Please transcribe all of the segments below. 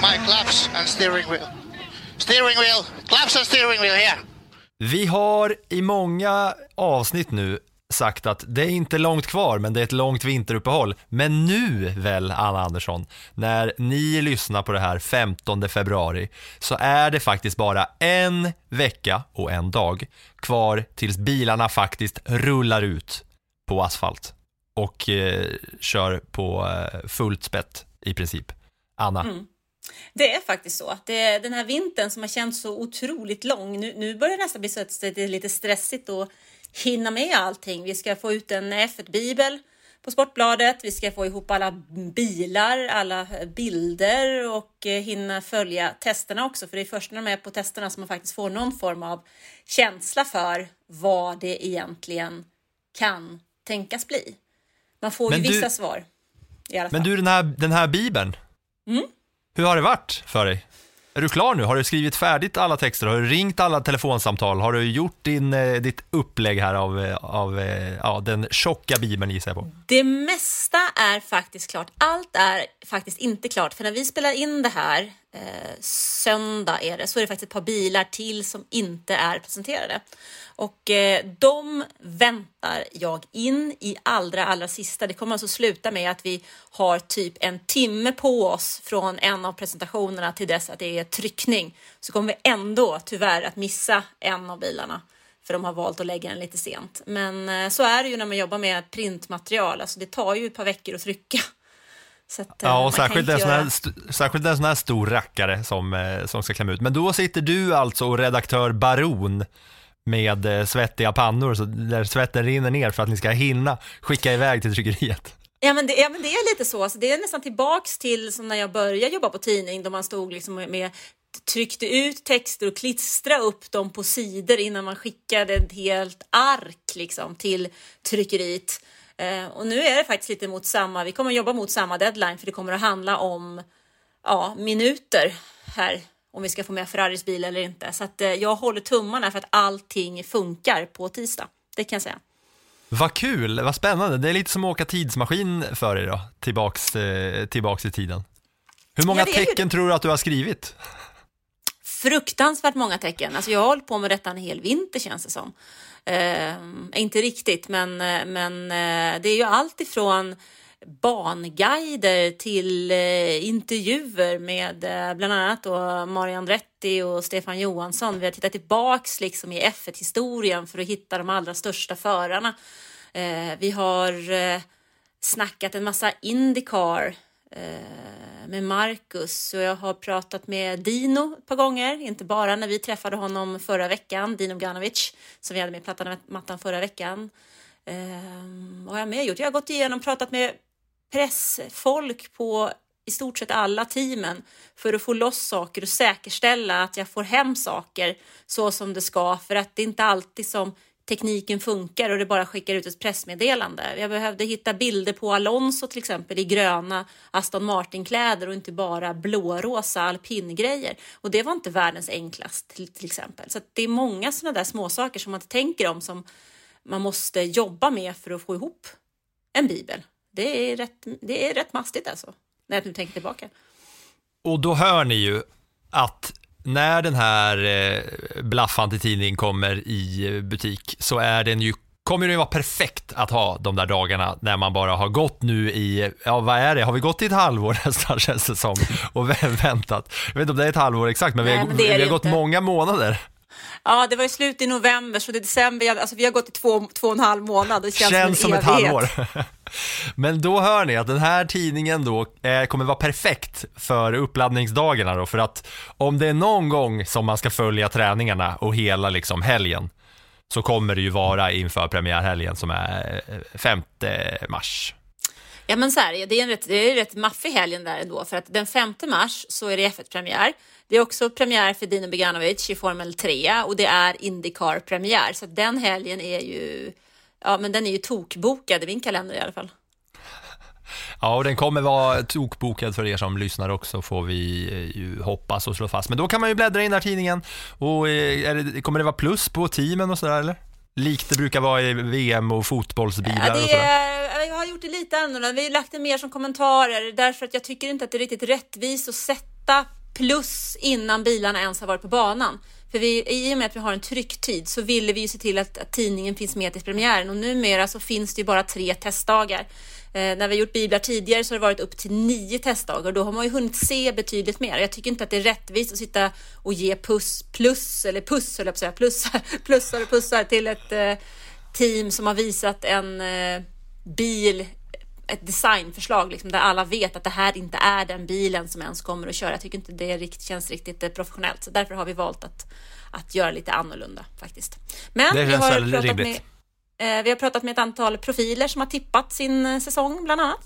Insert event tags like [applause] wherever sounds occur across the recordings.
My claps and steering wheel. Steering wheel, claps and steering wheel here. Vi har i många avsnitt nu sagt att det är inte långt kvar, men det är ett långt vinteruppehåll. Men nu väl, Anna Andersson, när ni lyssnar på det här 15 februari, så är det faktiskt bara en vecka och en dag kvar tills bilarna faktiskt rullar ut på asfalt och eh, kör på eh, fullt spett i princip. Anna, Det är faktiskt så. Det den här vintern som har känts så otroligt lång. Nu, nu börjar det nästan bli så att det är lite stressigt att hinna med allting. Vi ska få ut en F1-bibel på Sportbladet. Vi ska få ihop alla bilar, alla bilder och eh, hinna följa testerna också. För det är först när de är på testerna som man faktiskt får någon form av känsla för vad det egentligen kan tänkas bli. Man får Men ju du- vissa svar. I alla fall. men du den här, den här bibeln, hur har det varit för dig? Är du klar nu? Har du skrivit färdigt alla texter? Har du ringt alla telefonsamtal? Har du gjort din, eh, ditt upplägg här av, eh, av eh, ja, den tjocka bibeln gissar jag på? Det mesta är faktiskt klart. Allt är faktiskt inte klart. För när vi spelar in det här, eh, söndag är det, så är det faktiskt ett par bilar till som inte är presenterade. Och eh, de väntar jag in i allra, allra sista. Det kommer alltså sluta med att vi har typ en timme på oss från en av presentationerna till dess att det är tryckning. Så kommer vi ändå tyvärr att missa en av bilarna för de har valt att lägga den lite sent. Men eh, så är det ju när man jobbar med printmaterial, alltså det tar ju ett par veckor att trycka. Att, eh, Ja, man och särskilt en, sån här, särskilt en sån här stor rackare som, eh, som ska klämma ut. Men då sitter du alltså och redaktör Baron med eh, svettiga pannor, så där svetten rinner ner för att ni ska hinna skicka iväg till tryckeriet. Ja men, det, ja men det är lite så, alltså, det är nästan tillbaks till som när jag började jobba på tidning då man stod liksom med tryckte ut texter och klistra upp dem på sidor innan man skickade ett helt ark liksom till tryckeriet. Eh, och nu är det faktiskt lite mot samma, vi kommer att jobba mot samma deadline för det kommer att handla om ja, minuter här om vi ska få med Ferraris bil eller inte. Så att, eh, jag håller tummarna för att allting funkar på tisdag. Det kan jag säga. Vad kul, vad spännande. Det är lite som att åka tidsmaskin för dig då, tillbaks, eh, tillbaks i tiden. Hur många Ja, ju tecken tror du att du har skrivit? Fruktansvärt många tecken. Alltså jag har hållit på med detta en hel vinter känns det som. Eh, inte riktigt, men, eh, men eh, det är ju allt ifrån banguider till eh, intervjuer med eh, bland annat då Mario Andretti och Stefan Johansson. Vi har tittat tillbaks liksom i F1-historien för att hitta de allra största förarna. Eh, vi har eh, snackat en massa Indycar Eh, med Marcus och jag har pratat med Dino ett par gånger, inte bara när vi träffade honom förra veckan, Dino Ganovic, som vi hade med plattan och mattan förra veckan. Ehm, vad har jag mer gjort? Jag har gått igenom och pratat med pressfolk på i stort sett alla teamen för att få loss saker och säkerställa att jag får hem saker så som det ska för att det är inte alltid som tekniken funkar och det bara skickar ut ett pressmeddelande. Jag behövde hitta bilder på Alonso till exempel i gröna Aston Martin-kläder och inte bara blårosa alpingrejer. Och det var inte världens enklast till, till exempel. Så att det är många sådana där småsaker som man inte tänker om som man måste jobba med för att få ihop en bibel. Det är rätt, det är rätt mastigt alltså, när jag nu tänker tillbaka. Och då hör ni ju att när den här eh, Blaffan till tidning kommer i eh, butik så är den ju kommer det vara perfekt att ha de där dagarna när man bara har gått nu i, ja vad är det, har vi gått i ett halvår [laughs] nästan känns det som och vä- väntat. Jag vet inte om det är ett halvår exakt men vi Nej, har, men vi har gått inte. många månader. Ja, det var ju slut i november, så det är december. Alltså, vi har gått i två, två och en halv månad. Det känns, Känns som en ett evighet. halvår. [laughs] Men då hör ni att den här tidningen då eh, kommer vara perfekt för uppladdningsdagarna då, för att om det är någon gång som man ska följa träningarna och hela liksom helgen, så kommer det ju vara inför premiärhelgen som är eh, 5 mars. Ja men så här, det är en rätt, det är en rätt maffig helgen där ändå för att den 5 mars så är det F1-premiär. Det är också premiär för Dino Beganovic i Formel 3 och det är Indycar-premiär så att den helgen är ju, ja men den är ju tokbokad i min kalender i alla fall. Ja, och den kommer vara tokbokad för er som lyssnar också, får vi eh, ju hoppas och slå fast. Men då kan man ju bläddra in i den här tidningen och eh, är det, kommer det vara plus på teamen och sådär eller? Likt det brukar vara i VM och fotbollsbilar Ja, och det sådär. är, jag har gjort det lite annorlunda. Vi har lagt det mer som kommentarer därför att jag tycker inte att det är riktigt rättvist att sätta plus innan bilarna ens har varit på banan. För vi, i och med att vi har en trycktid så ville vi ju se till att, att tidningen finns med till premiären och numera så finns det ju bara tre testdagar. Eh, när vi har gjort biblar tidigare så har det varit upp till nio testdagar och då har man ju hunnit se betydligt mer. Jag tycker inte att det är rättvist att sitta och ge puss, plus eller puss, höll jag på att säga, plussar, [laughs] plussar och pussar till ett eh, team som har visat en eh, bil ett designförslag liksom, där alla vet att det här inte är den bilen som ens kommer att köra. Jag tycker inte det rikt, känns riktigt professionellt, så därför har vi valt att, att göra lite annorlunda faktiskt. Men Det vi känns har, väl pratat rimligt. med, Eh, vi har pratat med ett antal profiler som har tippat sin eh, säsong bland annat.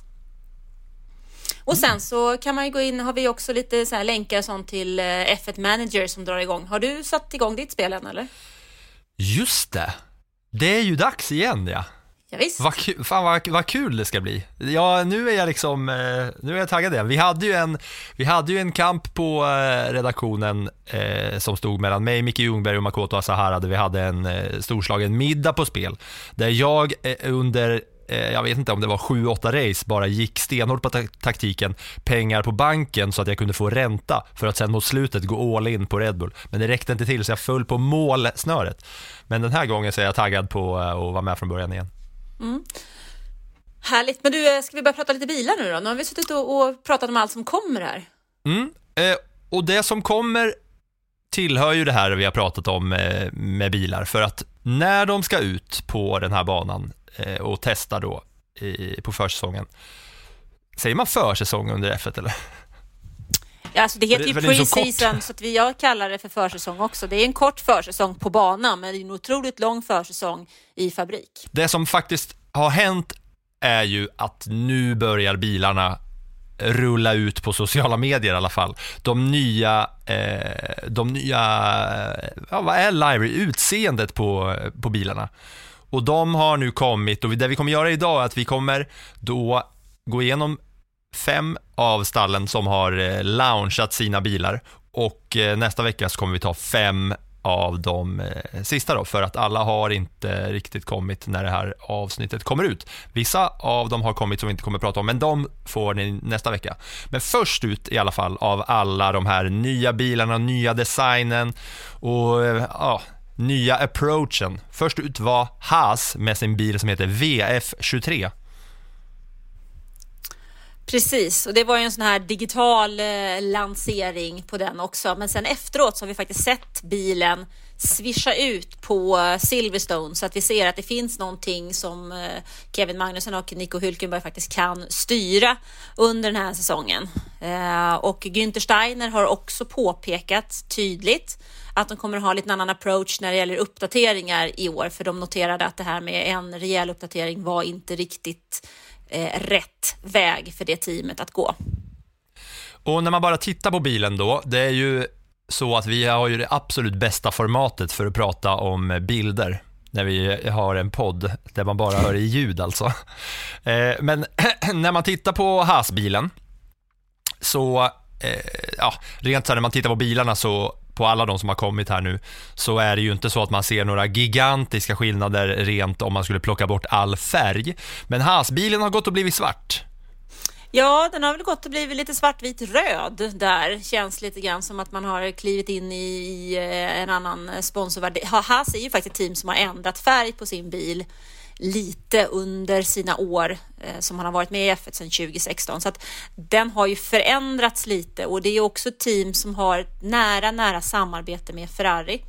Och sen så kan man ju gå in, har vi också lite så här länkar och sånt till eh, F1 Manager som drar igång. Har du satt igång ditt spel än eller? Just det, det är ju dags igen ja. Ja, visst. Vad, fan vad, vad kul det ska bli. Ja, nu är jag liksom, eh, nu är jag taggad igen. Vi hade ju en, vi hade ju en kamp på eh, redaktionen eh, som stod mellan mig, Micke Ljungberg och Makoto Asahara, där vi hade en eh, storslagen middag på spel. Där jag eh, under eh, jag vet inte om det var 7-8 race, bara gick stenhårt på ta- taktiken, pengar på banken så att jag kunde få ränta för att sen mot slutet gå all in på Red Bull. Men det räckte inte till så jag föll på målsnöret. Men den här gången så är jag taggad på eh, att vara med från början igen. Mm. Härligt. Men du, eh, ska vi börja prata lite bilar nu då? Nu har vi suttit och, och pratat om allt som kommer här. Mm. Eh, och det som kommer tillhör ju det här vi har pratat om eh, med bilar, för att när de ska ut på den här banan eh, och testa då i, på försäsongen, säger man försäsong under F1 eller? Alltså det heter ju pre-season så att vi, jag kallar det för försäsong också. Det är en kort försäsong på banan men det är en otroligt lång försäsong i fabrik. Det som faktiskt har hänt är ju att nu börjar bilarna rulla ut på sociala medier i alla fall. De nya, eh, de nya, ja, vad är livery, utseendet på, på bilarna. Och de har nu kommit och det vi kommer göra idag är att vi kommer då gå igenom fem av stallen som har eh, launchat sina bilar och eh, nästa vecka så kommer vi ta fem av de eh, sista då, för att alla har inte riktigt kommit när det här avsnittet kommer ut. Vissa av dem har kommit som vi inte kommer prata om, men de får ni nästa vecka. Men först ut i alla fall av alla de här nya bilarna, nya designen och ja, nya approachen. Först ut var Haas med sin bil som heter VF23. Precis, och det var ju en sån här digital eh, lansering på den också. Men sen efteråt så har vi faktiskt sett bilen svischa ut på Silverstone så att vi ser att det finns någonting som eh, Kevin Magnusson och Nico Hülkenberg faktiskt kan styra under den här säsongen. Eh, och Günther Steiner har också påpekat tydligt att de kommer att ha lite annan approach när det gäller uppdateringar i år, för de noterade att det här med en rejäl uppdatering var inte riktigt eh, rätt väg för det teamet att gå. Och när man bara tittar på bilen då, det är ju så att vi har ju det absolut bästa formatet för att prata om bilder när vi har en podd där man bara hör i ljud alltså. Eh, Men [clears throat] när man tittar på Haas-bilen så, eh, ja, rent så här när man tittar på bilarna så på alla de som har kommit här nu så är det ju inte så att man ser några gigantiska skillnader rent om man skulle plocka bort all färg. Men Haas-bilen har gått och blivit svart. Ja, den har väl gått och blivit lite svartvit röd där. Känns lite grann som att man har klivit in i, i eh, en annan sponsorvärld. Haas är ju faktiskt ett team som har ändrat färg på sin bil lite under sina år eh, som han har varit med i F1 sedan 2016. Så att den har ju förändrats lite och det är också ett team som har nära, nära samarbete med Ferrari.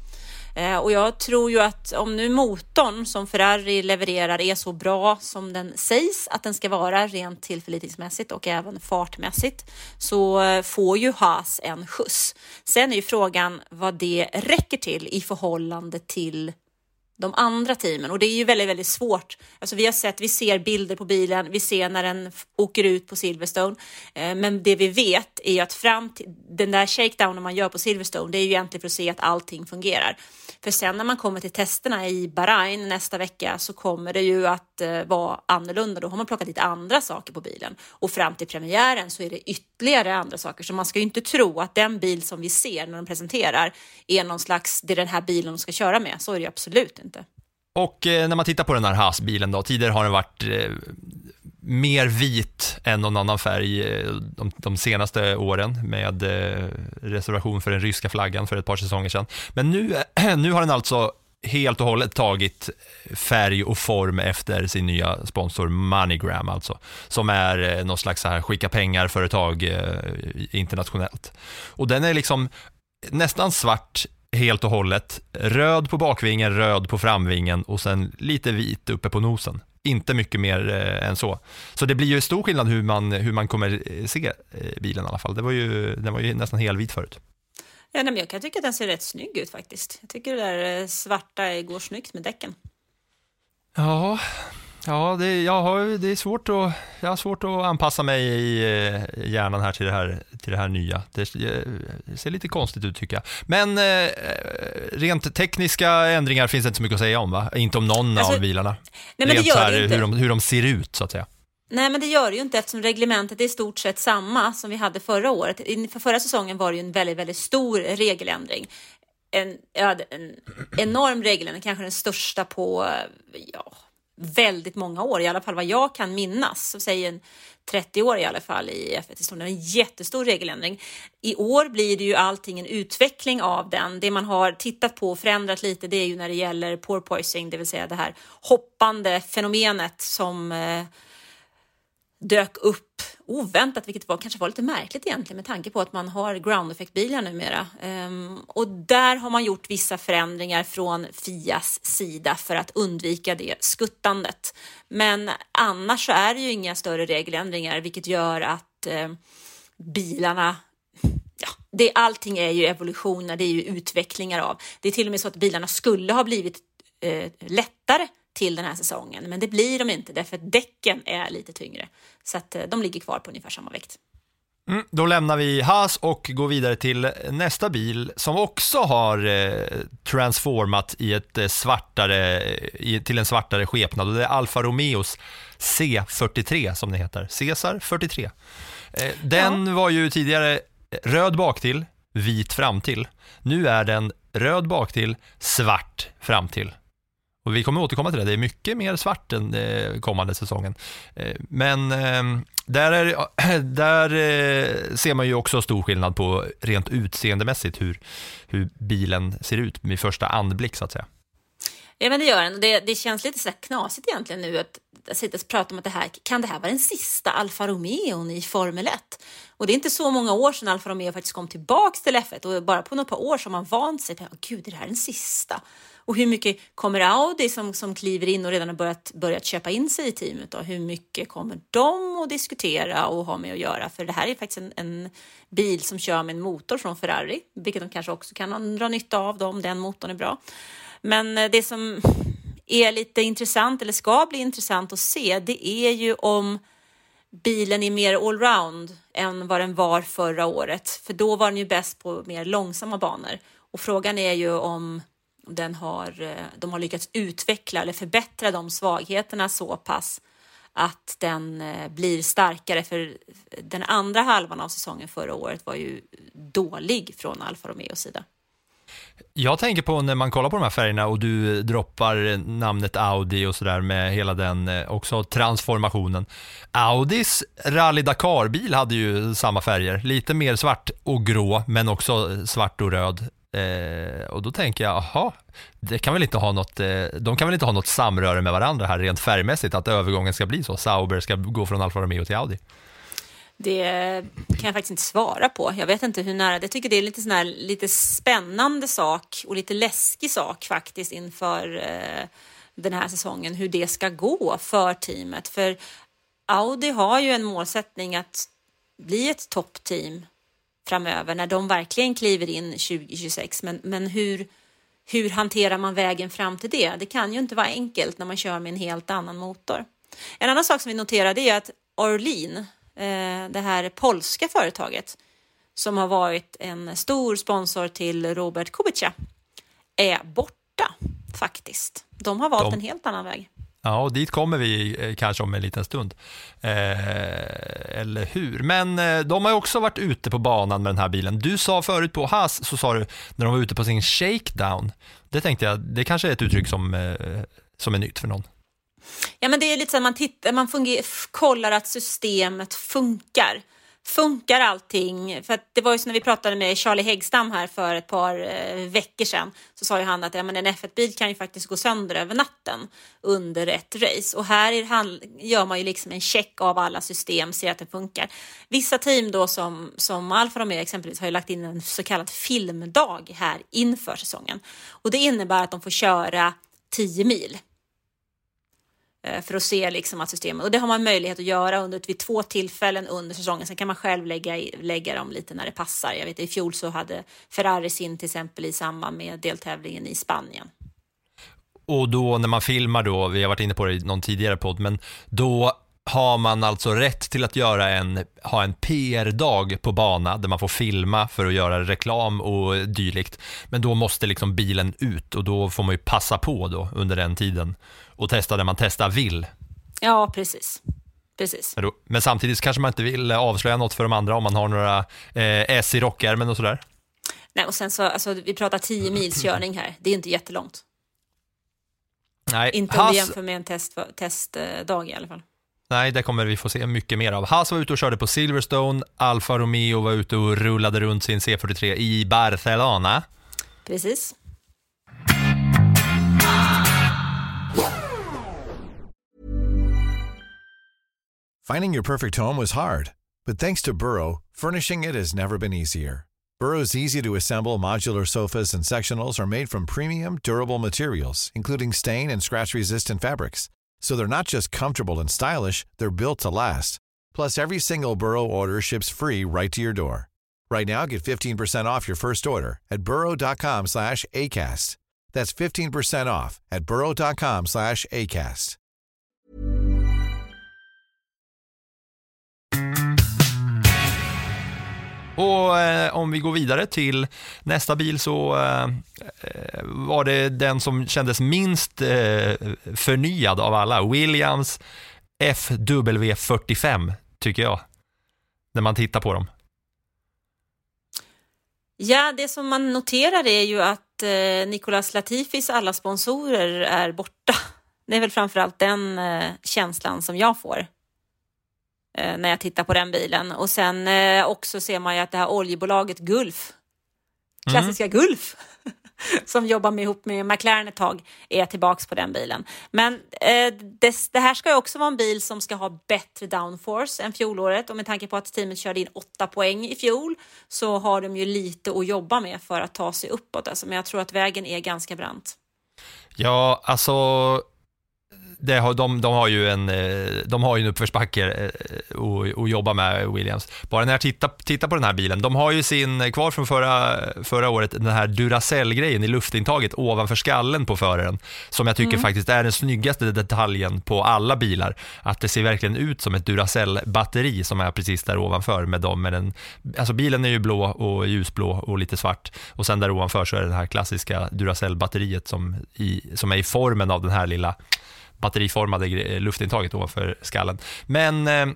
Eh, och jag tror ju att om nu motorn som Ferrari levererar är så bra som den sägs att den ska vara rent tillförlitningsmässigt och även fartmässigt så eh, får ju Haas en skjuts. Sen är ju frågan vad det räcker till i förhållande till de andra teamen och det är ju väldigt, väldigt svårt. Alltså vi har sett, vi ser bilder på bilen, vi ser när den åker ut på Silverstone, eh, men det vi vet är ju att fram till den där shakedownen man gör på Silverstone, det är ju egentligen för att se att allting fungerar. För sen när man kommer till testerna i Bahrain nästa vecka så kommer det ju att Eh, vara annorlunda. Då har man plockat lite andra saker på bilen och fram till premiären så är det ytterligare andra saker. Så man ska ju inte tro att den bil som vi ser när de presenterar är någon slags, det är den här bilen de ska köra med. Så är det absolut inte. Och eh, när man tittar på den här Haas-bilen då, tidigare har den varit eh, mer vit än någon annan färg eh, de, de senaste åren med eh, reservation för den ryska flaggan för ett par säsonger sedan. Men nu, [clears throat] nu har den alltså helt och hållet tagit färg och form efter sin nya sponsor Moneygram alltså, som är eh, något slags så här skicka pengar-företag eh, internationellt. Och den är liksom nästan svart helt och hållet, röd på bakvingen, röd på framvingen och sen lite vit uppe på nosen. Inte mycket mer eh, än så. Så det blir ju stor skillnad hur man, hur man kommer eh, se eh, bilen i alla fall. Det var ju, den var ju nästan helvit förut. Ja, nej, men jag kan tycka att den ser rätt snygg ut faktiskt. Jag tycker det där eh, svarta går snyggt med däcken. Ja, ja det, jag har, det är svårt att, jag har svårt att anpassa mig i eh, hjärnan här till det här, till det här nya. Det, eh, det ser lite konstigt ut tycker jag. Men eh, rent tekniska ändringar finns det inte så mycket att säga om va? Inte om någon Alltså, av bilarna. Nej, men det rent gör så här, det inte. hur, de, hur de ser ut så att säga. Nej, men det gör det ju inte eftersom reglementet är i stort sett samma som vi hade förra året. Inför förra säsongen var det ju en väldigt, väldigt stor regeländring. En, ja, en enorm regeländring, kanske den största på ja, väldigt många år, i alla fall vad jag kan minnas. Så säg en 30 år i alla fall i F1-historien. En jättestor regeländring. I år blir det ju allting en utveckling av den. Det man har tittat på och förändrat lite, det är ju när det gäller porpoising, det vill säga det här hoppande fenomenet som eh, dök upp oväntat, vilket var, kanske var lite märkligt egentligen med tanke på att man har ground effect-bilar numera. Um, och där har man gjort vissa förändringar från Fias sida för att undvika det skuttandet. Men annars så är det ju inga större regeländringar, vilket gör att eh, bilarna Ja, det, allting är ju evolutioner, det är ju utvecklingar av. Det är till och med så att bilarna skulle ha blivit eh, lättare till den här säsongen, men det blir de inte därför att däcken är lite tyngre. Så att eh, de ligger kvar på ungefär samma vikt. Mm, då lämnar vi Haas och går vidare till nästa bil som också har eh, transformat i ett eh, svartare, i, till en svartare skepnad och det är Alfa Romeos C43 som det heter, Cesar 43. Eh, den var ju tidigare röd baktill, vit framtill. Nu är den röd baktill, svart framtill. Och vi kommer återkomma till det, det är mycket mer svart den eh, kommande säsongen. Eh, men ehm, där, är, [clears throat] där eh, ser man ju också stor skillnad på rent utseendemässigt hur, hur bilen ser ut vid första anblick så att säga. Ja, men det gör den. Det, det känns lite så här knasigt egentligen nu att sitta och prata om att det här, kan det här vara den sista Alfa Romeon i Formel 1? Och det är inte så många år sedan Alfa Romeo faktiskt kom tillbaks till F1 och bara på några par år så har man vant sig. Gud, är det här den sista? Och hur mycket kommer Audi som, som kliver in och redan har börjat, börjat köpa in sig i teamet? Då? hur mycket kommer de att diskutera och ha med att göra? För det här är faktiskt en, en bil som kör med en motor från Ferrari, vilket de kanske också kan dra nytta av då, om den motorn är bra. Men eh, det som är lite intressant, eller ska bli intressant att se, det är ju om bilen är mer allround än vad den var förra året. För då var den ju bäst på mer långsamma banor. Och frågan är ju om den har, eh, de har lyckats utveckla eller förbättra de svagheterna så pass att den eh, blir starkare. För den andra halvan av säsongen förra året var ju dålig från Alfa Romeos sida. Jag tänker på när man kollar på de här färgerna och du droppar namnet Audi och sådär med hela den eh, också transformationen. Audis Rally Dakar-bil hade ju samma färger, lite mer svart och grå men också svart och röd. Eh, och då tänker jag, aha, det kan väl inte ha något, eh, de kan väl inte ha något samröre med varandra här rent färgmässigt, att övergången ska bli så. Sauber ska gå från Alfa Romeo till Audi. Det kan jag faktiskt inte svara på. Jag vet inte hur nära. Jag tycker det är lite sån här, lite spännande sak och lite läskig sak faktiskt inför eh, den här säsongen, hur det ska gå för teamet. För Audi har ju en målsättning att bli ett toppteam framöver när de verkligen kliver in 2026. Men, men hur, hur hanterar man vägen fram till det? Det kan ju inte vara enkelt när man kör med en helt annan motor. En annan sak som vi noterade är att Orlin, eh, det här polska företaget som har varit en stor sponsor till Robert Kubica, är borta faktiskt. De har valt De- en helt annan väg. Ja, och dit kommer vi eh, kanske om en liten stund. Eh, eller hur? Men eh, de har ju också varit ute på banan med den här bilen. Du sa förut på Haas, så sa du när de var ute på sin shakedown. Det tänkte jag, det kanske är ett uttryck som, eh, som är nytt för någon. Ja, men det är lite så att man, tittar, man funger, kollar att systemet funkar. Funkar allting? För att det var ju så när vi pratade med Charlie Häggstam här för ett par eh, veckor sedan så sa ju han att ja, men en F1-bil kan ju faktiskt gå sönder över natten under ett race och här han, gör man ju liksom en check av alla system, ser att det funkar. Vissa team då som, som Alfa Romeo exempelvis har ju lagt in en så kallad filmdag här inför säsongen och det innebär att de får köra 10 mil Eh, för att se liksom att systemet, och det har man möjlighet att göra under, vid två tillfällen under säsongen. Sen kan man själv lägga, lägga dem lite när det passar. Jag vet i fjol så hade Ferrari sin till exempel i samband med deltävlingen i Spanien. Och då när man filmar då, vi har varit inne på det i någon tidigare podd, men då har man alltså rätt till att göra en, ha en PR-dag på bana där man får filma för att göra reklam och dylikt. Men då måste liksom bilen ut och då får man ju passa på då under den tiden och testa det man testa vill. Ja, precis. Precis. Men, då, men samtidigt kanske man inte vill avslöja något för de andra om man har några eh, S i rockärmen och sådär. Nej, och sen så, alltså, vi pratar 10 mils körning här. Det är inte jättelångt. Nej, Inte om Haas- vi jämför med en test, testdag i alla fall. Nej, det kommer vi få se mycket mer av. Haas var ute och körde på Silverstone, Alfa Romeo var ute och rullade runt sin C43 i Barcelona. Precis. Finding your perfect home was hard, but thanks to Burrow, furnishing it has never been easier. Burrow's easy to assemble modular sofas and sectionals are made from premium, durable materials, including stain and scratch resistant fabrics. So they're not just comfortable and stylish, they're built to last. Plus, every single Burrow order ships free right to your door. Right now, get 15% off your first order at burrow.com slash ACAST. That's 15% off at burrow.com slash ACAST. Och eh, om vi går vidare till nästa bil så eh, eh, var det den som kändes minst eh, förnyad av alla. Williams FW45, tycker jag. När man tittar på dem. Ja, det som man noterar är ju att eh, Nicolas Latifis alla sponsorer är borta. Det är väl framförallt den eh, känslan som jag får när jag tittar på den bilen. Och sen eh, också ser man ju att det här oljebolaget Gulf, klassiska Gulf, [laughs] som jobbar med, ihop med McLaren ett tag, är tillbaks på den bilen. Men eh, det, det här ska ju också vara en bil som ska ha bättre downforce än fjolåret och med tanke på att teamet körde in åtta poäng i fjol så har de ju lite att jobba med för att ta sig uppåt. Alltså, men jag tror att vägen är ganska brant. Ja, alltså det har, de, de har ju en, eh, de har ju en uppförsbacke eh, att att jobba med Williams. Bara när jag tittar, tittar på den här bilen, de har ju sin, kvar från förra, förra året, den här Duracell-grejen i luftintaget ovanför skallen på föraren, som jag tycker faktiskt är den snyggaste detaljen på alla bilar. Att det ser verkligen ut som ett Duracell-batteri som är precis där ovanför med dem. Med den, alltså bilen är ju blå och ljusblå och lite svart och sen där ovanför så är det det här klassiska Duracell-batteriet som, i, som är i formen av den här lilla batteriformade luftintaget ovanför skallen. Men, eh,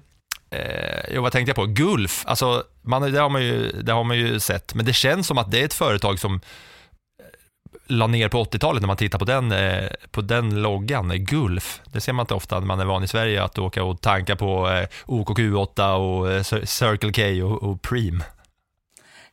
eh vad tänkte jag på? Gulf, alltså, man, det, har man ju, det har man ju sett, men det känns som att det är ett företag som eh, la ner på 80-talet när man tittar på den, eh, på den loggan, eh, Gulf. Det ser man inte ofta när man är van i Sverige att åka och tanka på eh, OKQ8 och eh, Circle K och, och Preem.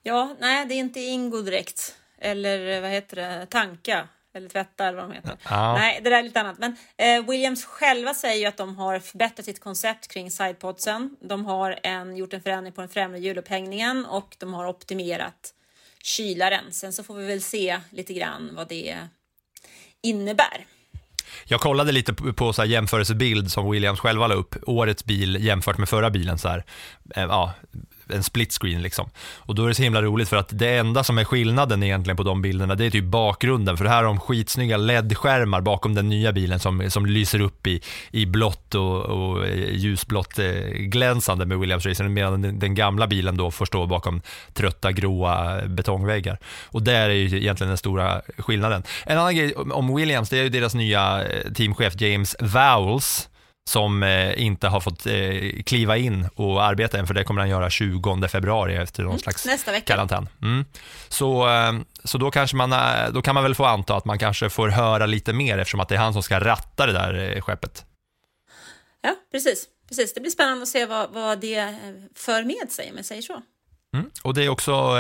Ja, nej, det är inte Ingo direkt. Eller vad heter det? Tanka. Eller tvätta eller vad de heter. Ja. Nej, det där är lite annat. Men eh, Williams själva säger ju att de har förbättrat sitt koncept kring sidepodsen. De har en, gjort en förändring på den främre hjulupphängningen och de har optimerat kylaren. Sen så får vi väl se lite grann vad det innebär. Jag kollade lite på, så här jämförelsebild som Williams själva la upp, årets bil jämfört med förra bilen. Så här. Eh, Ja, en split screen liksom. Och då är det så himla roligt för att det enda som är skillnaden egentligen på de bilderna, det är typ bakgrunden. För det här har de skitsnygga LED-skärmar bakom den nya bilen som, som lyser upp i, i blått och, och ljusblått eh, glänsande med Williams Racer, medan den, den gamla bilen då får stå bakom trötta gråa eh, betongväggar. Och där är ju egentligen den stora skillnaden. En annan grej om Williams, det är ju deras nya eh, teamchef James Vowles som eh, inte har fått eh, kliva in och arbeta än, för det kommer han göra 20 februari efter någon Mm, slags nästa vecka. karantän. Mm. Så, eh, så då, kanske man, då kan man väl få anta att man kanske får höra lite mer eftersom att det är han som ska ratta det där skeppet. Ja, precis. precis. Det blir spännande att se vad, vad det för med sig, om jag säger så. Mm. Och det är också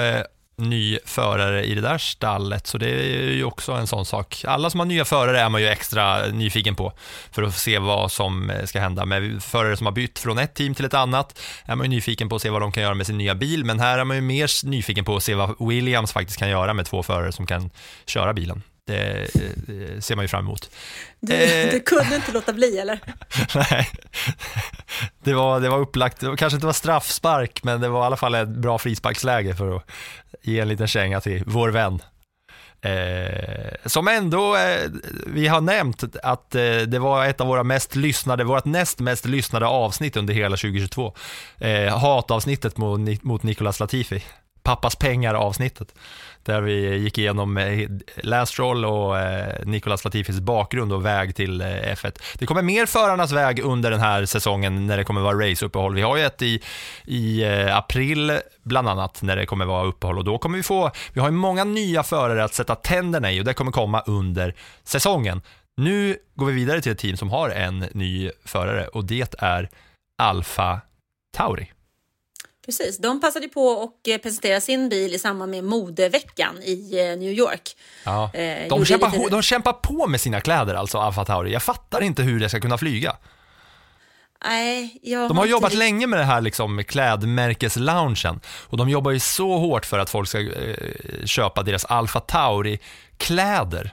ny förare i det där stallet, så det är ju också en sån sak. Alla som har nya förare är man ju extra nyfiken på för att se vad som eh, ska hända. Med förare som har bytt från ett team till ett annat är man ju nyfiken på att se vad de kan göra med sin nya bil, men här är man ju mer nyfiken på att se vad Williams faktiskt kan göra med två förare som kan köra bilen. Det ser man ju fram emot. Du, Eh. du kunde inte låta bli, eller? [laughs] Nej, det var, det var upplagt, det kanske inte var straffspark, men det var i alla fall ett bra frisparksläge för att ge en liten känga till vår vän. Eh, som ändå, eh, vi har nämnt att eh, det var ett av våra mest lyssnade, vårt näst mest lyssnade avsnitt under hela 2022. Eh, hatavsnittet mot, mot Nicolas Latifi. Pappas pengar avsnittet. Där vi gick igenom eh, Lastrol och eh, Nicolas Latifis bakgrund och väg till eh, F1. Det kommer mer förarnas väg under den här säsongen när det kommer vara raceuppehåll. Vi har ju ett i, i april bland annat när det kommer vara uppehåll och då kommer vi få, vi har ju många nya förare att sätta tänderna i och det kommer komma under säsongen. Nu går vi vidare till ett team som har en ny förare och det är Alfa Tauri. Precis, de passade på att eh, presentera sin bil i samband med modeveckan i eh, New York. Ja. Eh, De, gjorde kämpar, lite- de kämpar på med sina kläder alltså, Alfa Tauri. Jag fattar inte hur det ska kunna flyga. Nej, jag De har inte jobbat länge med det här liksom, klädmärkesloungen och de jobbar ju så hårt för att folk ska eh, köpa deras Alfa Tauri-kläder.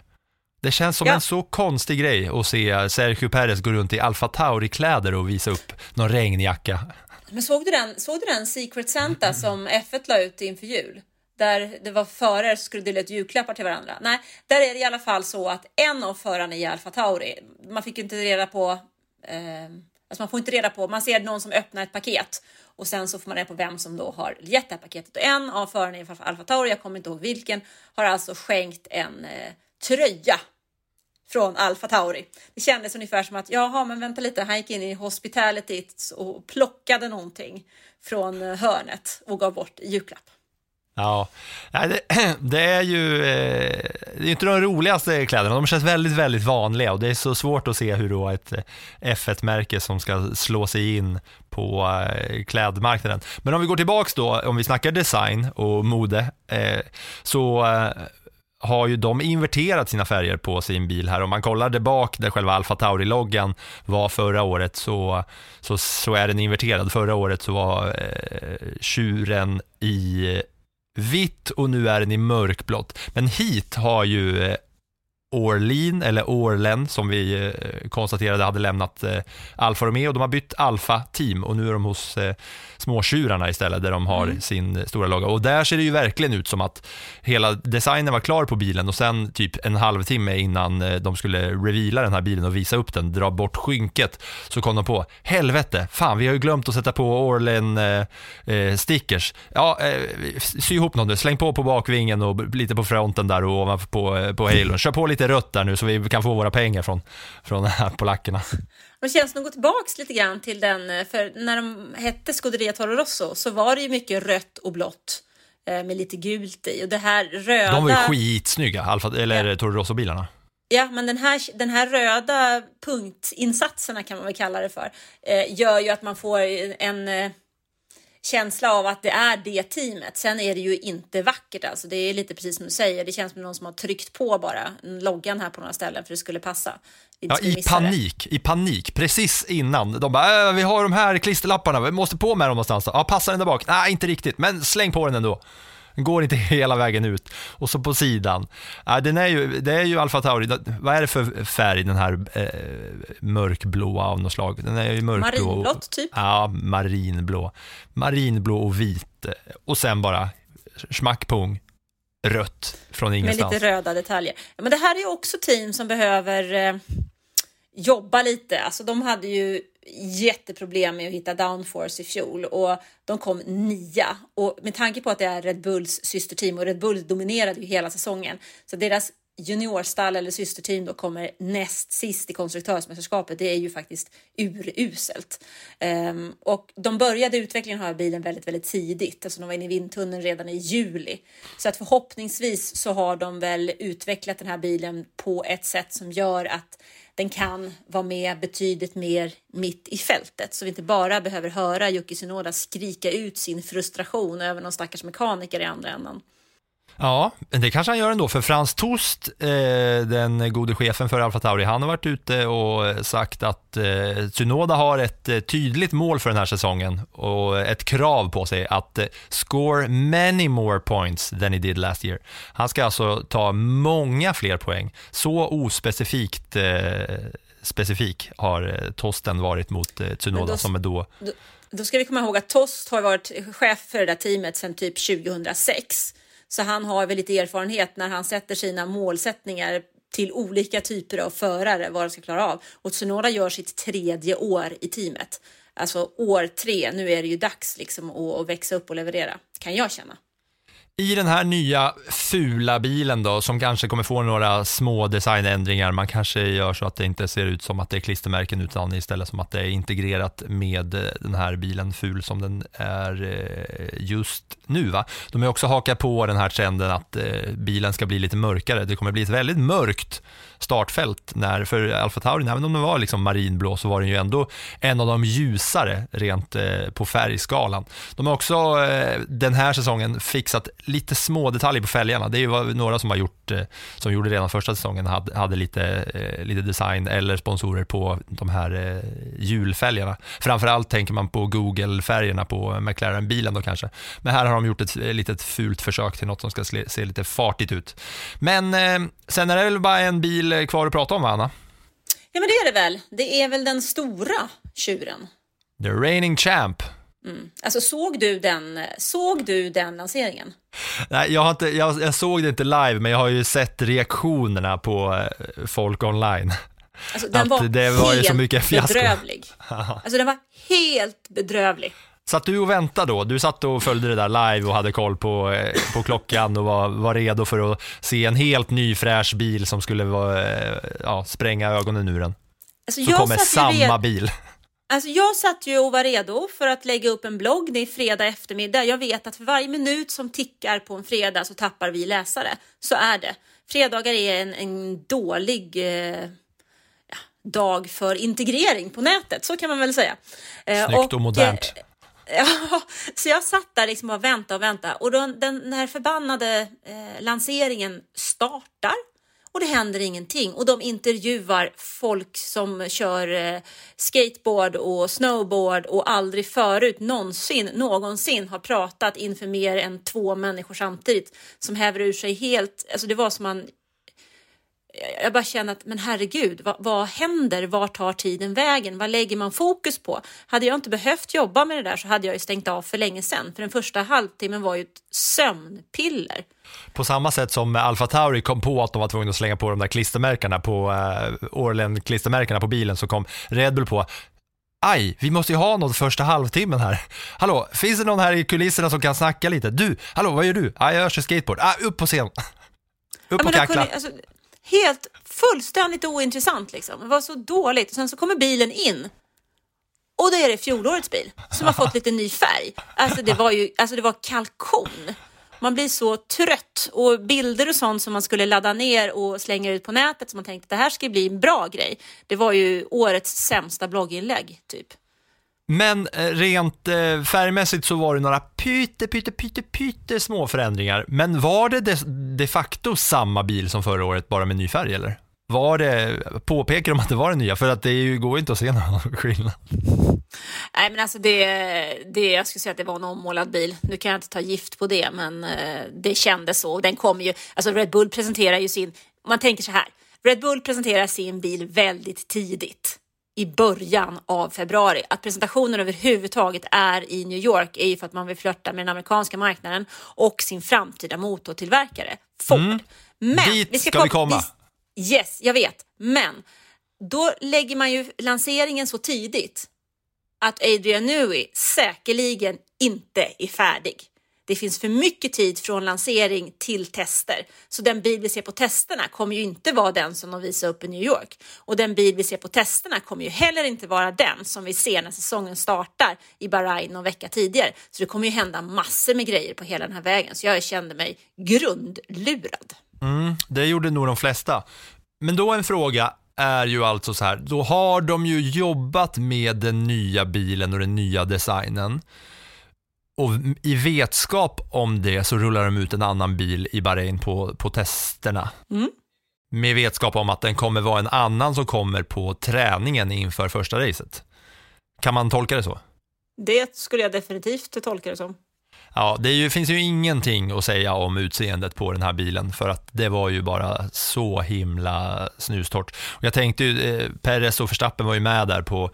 Det känns som Ja. en så konstig grej att se Sergio Perez gå runt i Alfa Tauri-kläder och visa upp någon regnjacka. Men såg du den, såg du den Secret Santa som F1 la ut inför jul? Där det var förare som skulle dela ut julklappar till varandra. Nej, där är det i alla fall så att en av förarna i Alfa Tauri, man fick ju inte reda på, eh, alltså man får inte reda på, man ser någon som öppnar ett paket och sen så får man reda på vem som då har gett det här paketet. Och en av förarna i Alfa Tauri, jag kommer inte ihåg vilken, har alltså skänkt en eh, tröja från Alfa Tauri. Det kändes ungefär som att jaha, men vänta lite, han gick in i hospitality och plockade någonting från eh, hörnet och gav bort i julklapp. Ja, [clears throat] det, är ju eh, det är ju inte de roligaste kläderna. De känns väldigt, väldigt vanliga och det är så svårt att se hur då ett eh, F1-märke som ska slå sig in på klädmarknaden. Men om vi går tillbaks då, om vi snackar design och mode, så har ju de inverterat sina färger på sin bil här. Om man kollar där bak där själva Alfa Tauri-loggan var förra året så, så, så är den inverterad. Förra året så var eh, tjuren i eh, vitt och nu är den i mörkblått. Men hit har ju eh, Orlin, eller Orlen, som vi eh, konstaterade hade lämnat eh, Alfa Romeo. De har bytt Alfa-team och nu är de hos eh, småtjurarna istället, där de har sin stora logga. Och där ser det ju verkligen ut som att hela designen var klar på bilen och sen typ en halvtimme innan de skulle reveala den här bilen och visa upp den, dra bort skynket, så kom de på, helvete, fan vi har ju glömt att sätta på Orlen eh, eh, stickers. Ja, sy ihop något nu, släng på på bakvingen och lite på fronten där och ovanför på, på halon. Kör på lite rött där nu så vi kan få våra pengar från, från polackerna. Det känns att gå tillbaks lite grann till den, eh, för när de hette Scuderia Toro Rosso så var det ju mycket rött och blått eh, med lite gult i och det här röda. De var ju skitsnygga, Alfa, eller Ja. Toro Rosso-bilarna. Ja, men den här, den här röda punktinsatserna kan man väl kalla det för, eh, gör ju att man får en känsla av att det är det teamet. Sen är det ju inte vackert alltså. Det är lite precis som du säger. Det känns som någon som har tryckt på bara loggan här på några ställen för det skulle passa. Ja, i missa det. panik, i panik, precis innan. De bara, äh, vi har de här klisterlapparna, vi måste på med dem någonstans. Ja, passar den där bak? Nej, inte riktigt, men släng på den ändå. Den går inte [laughs] hela vägen ut. Och så på sidan. Ja, den är ju, det är ju Alfa Tauri. Vad är det för färg, den här eh, mörkblåa av något slag? Den är ju mörkblå. Marinblått, typ? Ja, marinblå. Marinblå och vit. Och sen bara schmackpung, rött från ingenstans. Med lite röda detaljer. Men det här är ju också team som behöver eh, jobba lite. Alltså de hade ju jätteproblem med att hitta downforce i fjol och de kom nia. Och med tanke på att det är Red Bulls systerteam och Red Bull dominerade ju hela säsongen så deras juniorstall eller systerteam då kommer näst sist i konstruktörsmästerskapet. Det är ju faktiskt uruselt. Um, och de började utvecklingen av bilen väldigt, väldigt tidigt. Alltså de var inne i vindtunneln redan i juli. Så att förhoppningsvis så har de väl utvecklat den här bilen på ett sätt som gör att den kan vara med betydligt mer mitt i fältet så vi inte bara behöver höra Yuki Tsunoda skrika ut sin frustration över någon stackars mekaniker i andra änden. Ja, det kanske han gör ändå, för Frans Tost, eh, den gode chefen för Alfa Tauri, han har varit ute och sagt att eh, Tsunoda har ett eh, tydligt mål för den här säsongen och ett krav på sig att score many more points than he did last year. Han ska alltså ta många fler poäng. Så ospecifikt specifik har Tosten varit mot Tsunoda då- som är då Då, då ska vi komma ihåg att Tost har varit chef för det där teamet sedan typ 2006. Så han har väl lite erfarenhet när han sätter sina målsättningar till olika typer av förare vad de ska klara av. Och Tsunoda gör sitt tredje år i teamet. Alltså år tre, nu är det ju dags liksom att, att växa upp och leverera, kan jag känna. I den här nya fula bilen då, som kanske kommer få några små designändringar, man kanske gör så att det inte ser ut som att det är klistermärken utan istället som att det är integrerat med eh, den här bilen ful som den är eh, just nu. Va? De har också hakat på den här trenden att eh, bilen ska bli lite mörkare. Det kommer bli ett väldigt mörkt startfält när, för Alfa Tauri, även om den var liksom marinblå så var den ju ändå en av de ljusare rent på färgskalan. De har också den här säsongen fixat lite små detaljer på fälgarna. Det är ju några som har gjort, eh, som gjorde redan första säsongen, hade, hade lite, eh, lite design eller sponsorer på de här eh, hjulfälgarna. Framförallt tänker man på Google-färgerna på McLaren-bilen då kanske. Men här har de gjort ett litet fult försök till något som ska se, lite fartigt ut. Men sen är det väl bara en bil kvar att prata om, va, Anna? Ja, men det är det väl. Det är väl den stora tjuren. The reigning champ. Alltså såg du den, såg du den lanseringen? Nej, jag, har inte, jag, jag såg det inte live, men jag har ju sett reaktionerna på eh, folk online. Alltså, den Att var det var ju helt så mycket fiasko. bedrövlig. [laughs] Alltså den var helt bedrövlig. Satt du och väntade då? Du satt och följde det där live och hade koll på, eh, på klockan och var, var redo för att se en helt ny fräsch bil som skulle vara, eh, ja, spränga ögonen ur den. Alltså, Så kommer ju samma red- bil. Alltså jag satt ju och var redo för att lägga upp en blogg. Det är fredag eftermiddag. Jag vet att för varje minut som tickar på en fredag så tappar vi läsare. Så är det. Fredagar är en, en dålig eh, dag för integrering på nätet. Så kan man väl säga. Eh, Snyggt och modernt. eh, [laughs] Ja, så jag satt där liksom och väntade och väntade och då, den här förbannade eh, lanseringen startar och det händer ingenting och de intervjuar folk som kör eh, skateboard och snowboard och aldrig förut någonsin någonsin har pratat inför mer än två människor samtidigt som häver ur sig helt. Alltså det var som man jag bara känner att, men herregud, vad, vad händer? Vart tar tiden vägen? Vad lägger man fokus på? Hade jag inte behövt jobba med det där så hade jag ju stängt av för länge sedan. För den första halvtimmen var ju ett sömnpiller. På samma sätt som Alfa Tauri kom på att de var tvungna att slänga på de där klistermärkena på uh, Orlen-klistermärkena på bilen så kom Red Bull på Aj, vi måste ju ha något första halvtimmen här. Hallå, finns det någon här i kulisserna som kan snacka lite? Du, hallå, vad gör du? Ah, jag kör skateboard. Ah, upp på scen. [laughs] upp Ja, och det kackla. kunde, alltså, helt fullständigt ointressant liksom. Det var så dåligt. Sen så kommer bilen in. Och då är det fjolårets bil som har fått lite ny färg. Alltså det var ju alltså det var kalkon. Man blir så trött och bilder och sånt som man skulle ladda ner och slänga ut på nätet som man tänkte det här ska bli en bra grej. Det var ju årets sämsta blogginlägg typ. Men eh, rent eh, färgmässigt så var det några pytte, pytte, pytte, pytte små förändringar. Men var det de, facto samma bil som förra året, bara med ny färg eller? Var det, påpekar de att det var den nya? För att det ju, går ju inte att se någon [laughs] skillnad. Nej, men alltså det, det, jag skulle säga att det var en ommålad bil. Nu kan jag inte ta gift på det, men eh, det kändes så. Och Den kommer ju, alltså Red Bull presenterar ju sin, man tänker så här, Red Bull presenterar sin bil väldigt tidigt i början av februari. Att presentationen överhuvudtaget är i New York är ju för att man vill flörta med den amerikanska marknaden och sin framtida motortillverkare, Ford. Men Mm. Dit ska vi kom- komma. vi- Yes, jag vet. Men då lägger man ju lanseringen så tidigt att Adrian Newey säkerligen inte är färdig. Det finns för mycket tid från lansering till tester. Så den bil vi ser på testerna kommer ju inte vara den som de visar upp i New York. Och den bil vi ser på testerna kommer ju heller inte vara den som vi ser när säsongen startar i Bahrain någon vecka tidigare. Så det kommer ju hända massor med grejer på hela den här vägen. Så jag kände mig grundlurad. Mm, det gjorde nog de flesta. Men då en fråga är ju alltså så här, då har de ju jobbat med den nya bilen och den nya designen. Och i vetskap om det så rullar de ut en annan bil i Bahrain på, på testerna. Mm. Med vetskap om att den kommer vara en annan som kommer på träningen inför första racet. Kan man tolka det så? Det skulle jag definitivt tolka det som. Ja, det ju, finns ju ingenting att säga om utseendet på den här bilen för att det var ju bara så himla snustort. Och jag tänkte ju, eh, Perez och Verstappen var ju med där på,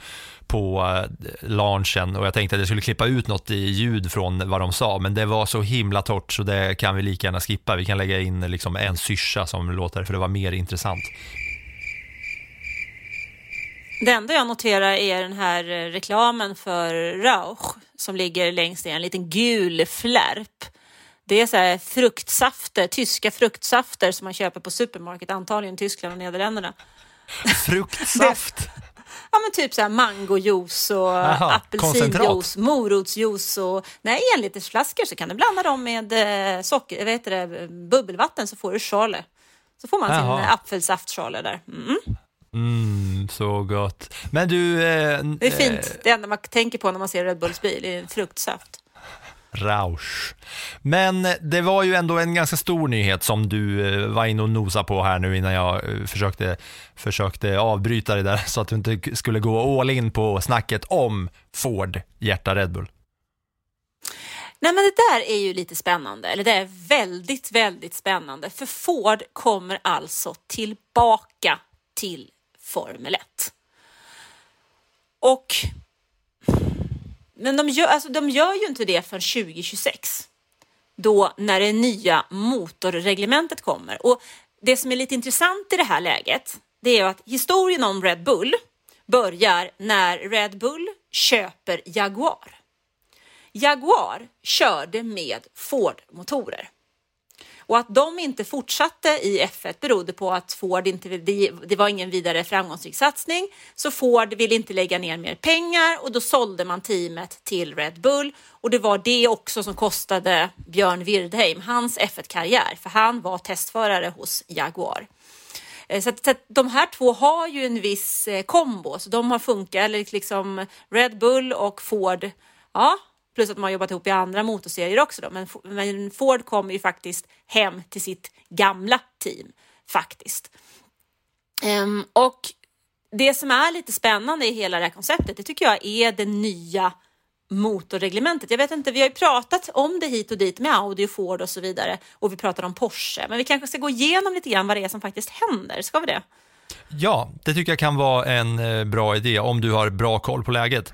på eh, launchen och jag tänkte att jag skulle klippa ut något i ljud från vad de sa, men det var så himla torrt så det kan vi lika gärna skippa. Vi kan lägga in liksom en syrsa som låter, för det var mer intressant. Det enda jag noterar är den här eh, reklamen för Rauch som ligger längst ner, en liten gul flärp. Det är så här fruktsafter, tyska fruktsafter som man köper på supermarket, antagligen Tyskland och Nederländerna. Fruktsaft! [laughs] Ja men typ så här mangojuice och apelsinjuice, morotsjuice och nej, enlitersflaskor så kan du blanda dem med eh, socker, vad heter det, bubbelvatten så får du schorle. Så får man sin Jaha. eh, apfelsaftschorle där. Mm. Mm, så gott. Men du... Eh, Det är fint. Det enda man tänker på när man ser Red Bulls bil är fruktsaft. Rausch. Men det var ju ändå en ganska stor nyhet som du eh, var inne och nosa på här nu innan jag eh, försökte, försökte avbryta det där [laughs] så att du inte skulle gå all in på snacket om Ford hjärta Red Bull. Nej men det där är ju lite spännande, eller det är väldigt, väldigt spännande. För Ford kommer alltså tillbaka till Formel 1. Och men de gör, alltså, de gör ju inte det förrän 2026. Då när det nya motorreglementet kommer. Och det som är lite intressant i det här läget, det är ju att historien om Red Bull börjar när Red Bull köper Jaguar. Jaguar körde med Ford-motorer. Och att de inte fortsatte i F1 berodde på att Ford inte, det, det var ingen vidare framgångsrik satsning, så Ford ville inte lägga ner mer pengar och då sålde man teamet till Red Bull. Och det var det också som kostade Björn Wirdheim hans F1-karriär, för han var testförare hos Jaguar. Eh, så, att, så att de här två har ju en viss eh, kombo, så de har funkat, eller liksom Red Bull och Ford, ja, plus att de har jobbat ihop i andra motorserier också då, men, men Ford kommer ju faktiskt hem till sitt gamla team, faktiskt. Um, och det som är lite spännande i hela det här konceptet, det tycker jag är det nya motorreglementet. Jag vet inte, vi har ju pratat om det hit och dit med Audi och Ford och så vidare och vi pratar om Porsche, men vi kanske ska gå igenom lite grann vad det är som faktiskt händer. Ska vi det? Ja, det tycker jag kan vara en eh, bra idé om du har bra koll på läget.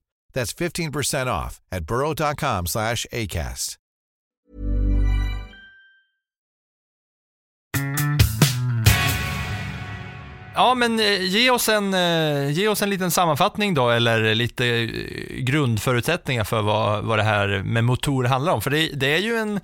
That's 15% off at burrow.com slash ACAST. Ja, men eh, ge oss, en, eh, ge oss en liten sammanfattning då, eller lite eh, grundförutsättningar för vad, vad det här med motor handlar om. För det, det är ju en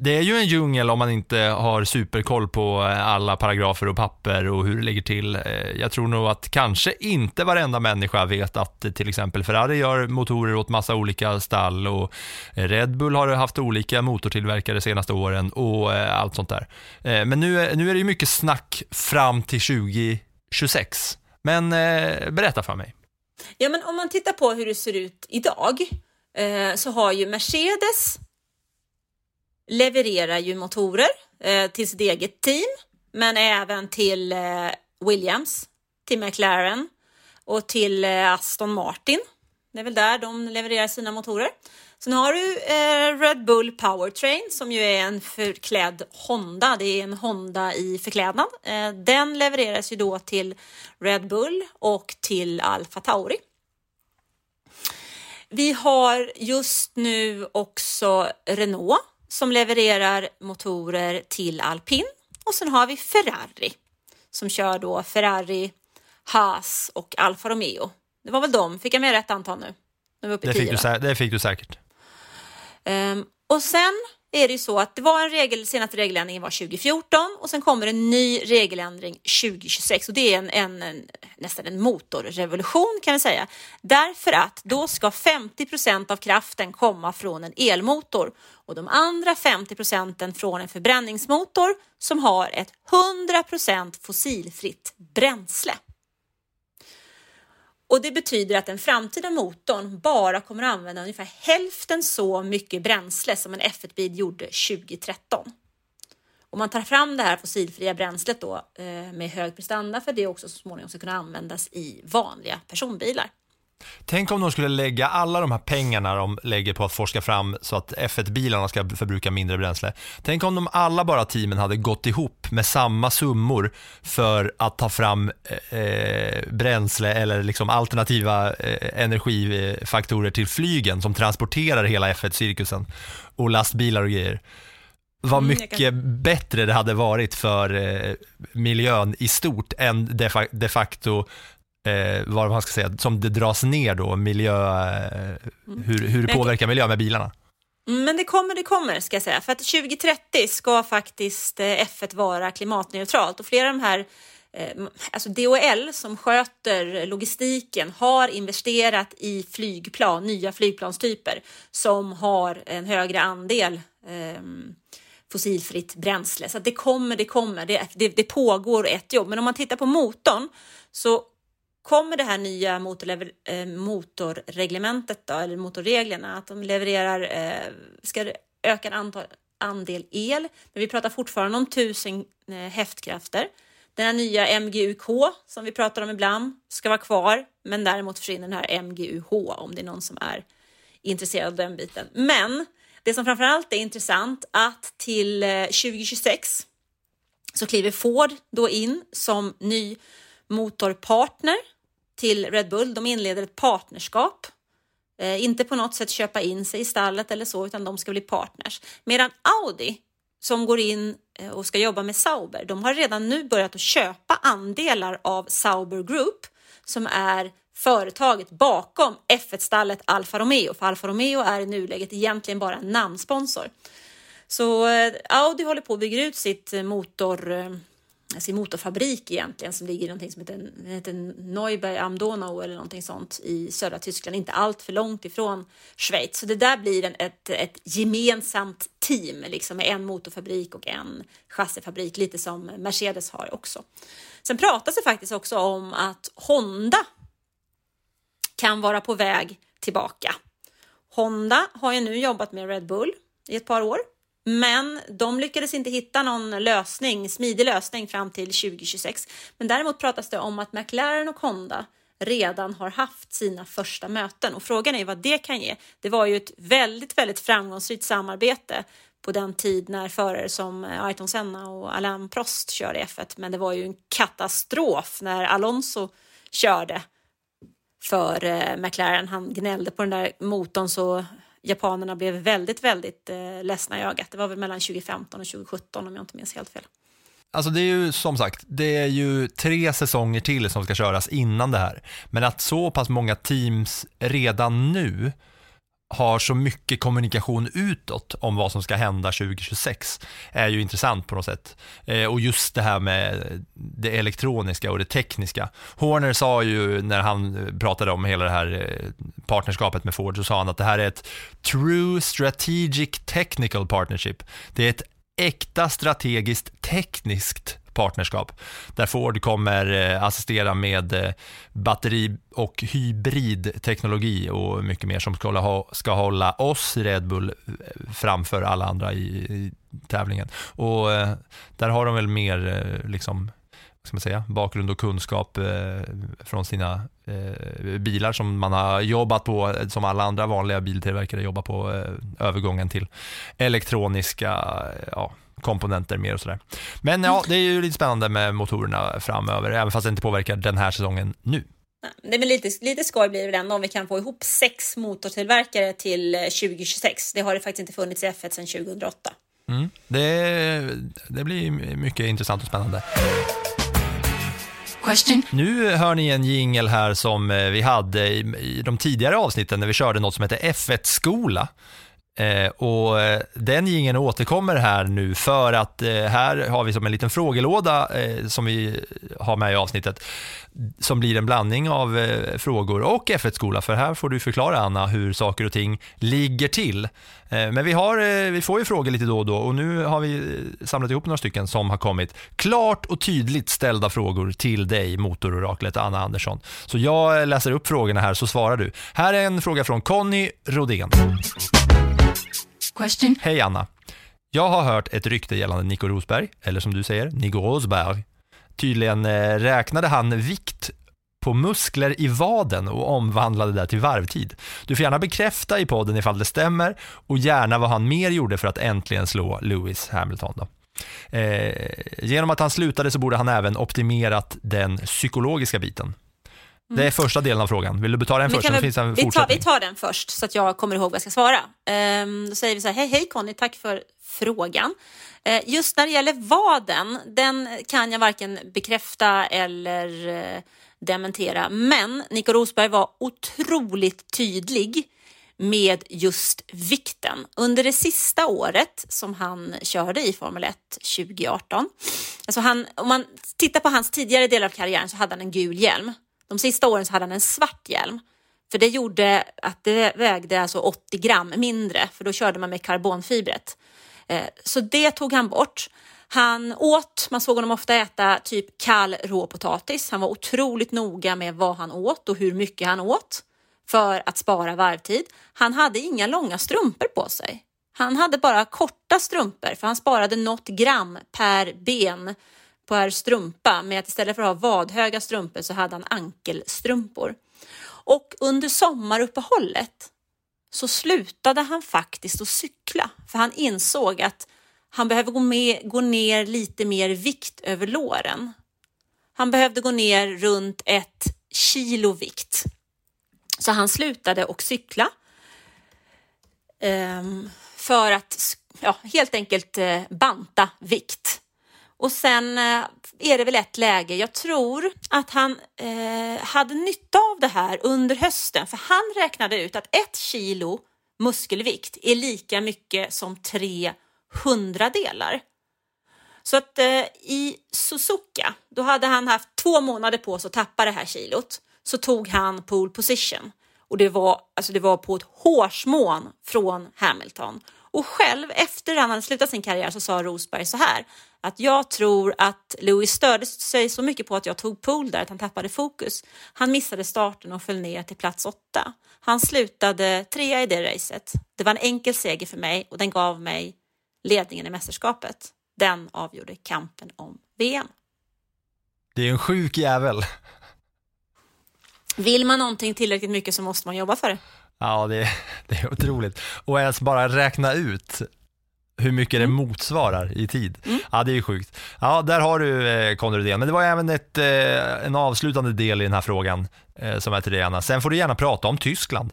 det är ju en djungel om man inte har superkoll på eh, alla paragrafer och papper och hur det ligger till. Eh, jag tror nog att kanske inte varenda människa vet att eh, till exempel Ferrari gör motorer åt massa olika stall och Red Bull har haft olika motortillverkare de senaste åren och allt sånt där. Men nu, är- nu är det ju mycket snack fram till 2026. Men berätta för mig. Ja, men om man tittar på hur det ser ut idag så har ju Mercedes levererar ju motorer eh, till sitt eget team, men även till eh, Williams, till McLaren och till eh, Aston Martin. Det är väl där de levererar sina motorer. Sen har du eh, Red Bull Powertrain som ju är en förklädd Honda. Det är en Honda i förklädnad. Eh, den levereras ju då till Red Bull och till Alfa Tauri. Vi har just nu också Renault som levererar motorer till Alpin och sen har vi Ferrari som kör då Ferrari, Haas och Alfa Romeo. Det var väl dem, fick jag med rätt antal nu? I Det fick, tio, du, det fick du säkert. Ehm, och sen är det ju så att det var en regel, senaste regeländringen var 2014 och sen kommer en ny regeländring 2026 och det är en, en, en nästan en motorrevolution kan vi säga. Därför att då ska 50 procent av kraften komma från en elmotor och de andra 50 procenten från en förbränningsmotor som har ett 100 procent fossilfritt bränsle. Och det betyder att den framtida motorn bara kommer att använda ungefär hälften så mycket bränsle som en F1-bil gjorde 2013. Om man tar fram det här fossilfria bränslet då eh, med hög prestanda för det också så småningom ska kunna användas i vanliga personbilar. Tänk om de skulle lägga alla de här pengarna de lägger på att forska fram så att F1-bilarna ska förbruka mindre bränsle. Tänk om de alla bara teamen hade gått ihop med samma summor för att ta fram eh, bränsle eller liksom alternativa eh, energifaktorer till flygen som transporterar hela F1-cirkusen och lastbilar och grejer. Vad Mm, mycket bättre det hade varit för eh, miljön i stort än de facto eh, vad man ska säga, som det dras ner då, miljö, eh, hur, hur det påverkar miljön med bilarna. Mm, Men det kommer, det kommer ska jag säga. För att 2030 ska faktiskt eh, F1 vara klimatneutralt och flera av de här eh, Alltså DHL som sköter logistiken har investerat i flygplan, nya flygplanstyper som har en högre andel ehm, fossilfritt bränsle. Så det kommer, det kommer. Det, det, det pågår ett jobb. Men om man tittar på motorn så kommer det här nya motorlever, eh, motorreglementet då, eller motorreglerna att de levererar, eh, ska öka antal, andel el, men vi pratar fortfarande om 1000 eh, häftkrafter. Den här nya MGUK som vi pratar om ibland ska vara kvar, men däremot försvinner den här MGUH om det är någon som är intresserad av den biten. Men det som framförallt är intressant att till eh, 2026 så kliver Ford då in som ny motorpartner till Red Bull. De inleder ett partnerskap. Eh, inte på något sätt köpa in sig i stallet eller så, utan de ska bli partners. Medan Audi som går in eh, och ska jobba med Sauber, de har redan nu börjat att köpa andelar av Sauber Group som är företaget bakom F1-stallet Alfa Romeo. För Alfa Romeo är i nuläget egentligen bara en namnsponsor. Så eh, Audi håller på att bygga ut sitt motor, eh, sin motorfabrik egentligen som ligger i någonting som heter, heter Neuberg am Donau eller någonting sånt i södra Tyskland, inte allt för långt ifrån Schweiz. Så det där blir en, ett, ett gemensamt team liksom med en motorfabrik och en chassifabrik, lite som Mercedes har också. Sen pratas det faktiskt också om att Honda kan vara på väg tillbaka. Honda har ju nu jobbat med Red Bull i ett par år, men de lyckades inte hitta någon lösning, smidig lösning fram till 2026. Men däremot pratas det om att McLaren och Honda redan har haft sina första möten och frågan är vad det kan ge. Det var ju ett väldigt, väldigt framgångsrikt samarbete på den tid när förare som eh, Ayrton Senna och Alain Prost körde F1, men det var ju en katastrof när Alonso körde för eh, McLaren. Han gnällde på den där motorn så japanerna blev väldigt, väldigt eh, ledsna i ögat. Det var väl mellan 2015 och 2017 om jag inte minns helt fel. Alltså det är ju som sagt, det är ju tre säsonger till som ska köras innan det här. Men att så pass många teams redan nu har så mycket kommunikation utåt om vad som ska hända 2026 är ju intressant på något sätt. Eh, och just det här med det elektroniska och det tekniska. Horner sa ju när han pratade om hela det här eh, partnerskapet med Ford så sa han att det här är ett true strategic technical partnership. Det är ett äkta strategiskt tekniskt partnerskap där Ford kommer eh, assistera med eh, batteri och hybridteknologi och mycket mer som ska hålla, oss Red Bull eh, framför alla andra i, tävlingen. Och där har de väl mer liksom ska man säga, bakgrund och kunskap från sina bilar som man har jobbat på, som alla andra vanliga biltillverkare jobbar på, övergången till elektroniska ja, komponenter mer och sådär. Men ja, det är ju lite spännande med motorerna framöver, även fast det inte påverkar den här säsongen nu. Det är lite, lite skoj blir det ändå om vi kan få ihop sex motortillverkare till 2026. Det har det faktiskt inte funnits i F1 sedan 2008. Mm, det, det blir mycket intressant och spännande. Question. Nu hör ni en jingel här som eh, vi hade i, i de tidigare avsnitten när vi körde något som heter F1-skola. Eh, och eh, den gingen återkommer här nu för att eh, här har vi som en liten frågelåda eh, som vi har med i avsnittet som blir en blandning av eh, frågor och F1-skola för här får du förklara Anna hur saker och ting ligger till. Eh, men vi, har, eh, vi får ju frågor lite då och då och nu har vi eh, samlat ihop några stycken som har kommit klart och tydligt ställda frågor till dig motororaklet Anna Andersson. Så jag läser upp frågorna här så svarar du. Här är en fråga från Conny Rodén. Question. Hej Anna. Jag har hört ett rykte gällande Nico Rosberg, eller som du säger, Nico Rosberg. Tydligen eh, räknade han vikt på muskler i vaden och omvandlade det till varvtid. Du får gärna bekräfta i podden ifall det stämmer och gärna vad han mer gjorde för att äntligen slå Lewis Hamilton. Då. Eh, genom att han slutade så borde han även optimerat den psykologiska biten. Det är första delen av frågan. Vill du ta den först? Vi, finns en vi, tar, vi tar den först så att jag kommer ihåg vad jag ska svara. Um, då säger vi så här, hej hej Conny, tack för frågan. Uh, just när det gäller vaden, den kan jag varken bekräfta eller uh, dementera. Men Nico Rosberg var otroligt tydlig med just vikten. Under det sista året som han körde i Formel 1 2018, alltså han, om man tittar på hans tidigare delar av karriären så hade han en gul hjälm. De sista åren så hade han en svart hjälm. För det gjorde att det vägde alltså 80 gram mindre, för då körde man med karbonfibret. Eh, så det tog han bort. Han åt, man såg honom ofta äta typ kall råpotatis. Han var otroligt noga med vad han åt och hur mycket han åt för att spara varvtid. Han hade inga långa strumpor på sig. Han hade bara korta strumpor för han sparade något gram per ben per strumpa med att istället för att ha vadhöga strumpor så hade han ankelstrumpor. Och under sommaruppehållet så slutade han faktiskt att cykla för han insåg att han behöver gå, med, gå ner lite mer vikt över låren. Han behövde gå ner runt ett kilo vikt. Så han slutade att cykla ehm, för att ja, helt enkelt eh, banta vikt. Och sen eh, är det väl ett läge, jag tror att han eh, hade nytta av det här under hösten. För han räknade ut att ett kilo muskelvikt är lika mycket som tre hundradelar. Så att eh, i Suzuka, då hade han haft två månader på sig att tappa det här kilot, så tog han pole position. Och det var, alltså det var på ett hårsmån från Hamilton. Och själv efter han hade slutat sin karriär så sa Rosberg så här att jag tror att Lewis störde sig så mycket på att jag tog pool där att han tappade fokus. Han missade starten och föll ner till plats åtta. Han slutade trea i det racet. Det var en enkel seger för mig och den gav mig ledningen i mästerskapet. Den avgjorde kampen om VM. Det är en sjuk jävel. Vill man någonting tillräckligt mycket så måste man jobba för det. Ja, det, det är otroligt. Och ens bara räkna ut hur mycket mm. det motsvarar i tid. Mm. Ja, det är sjukt. Ja, där har du eh, Conny Men det var även ett, eh, en avslutande del i den här frågan eh, som är till dig Anna. Sen får du gärna prata om Tyskland.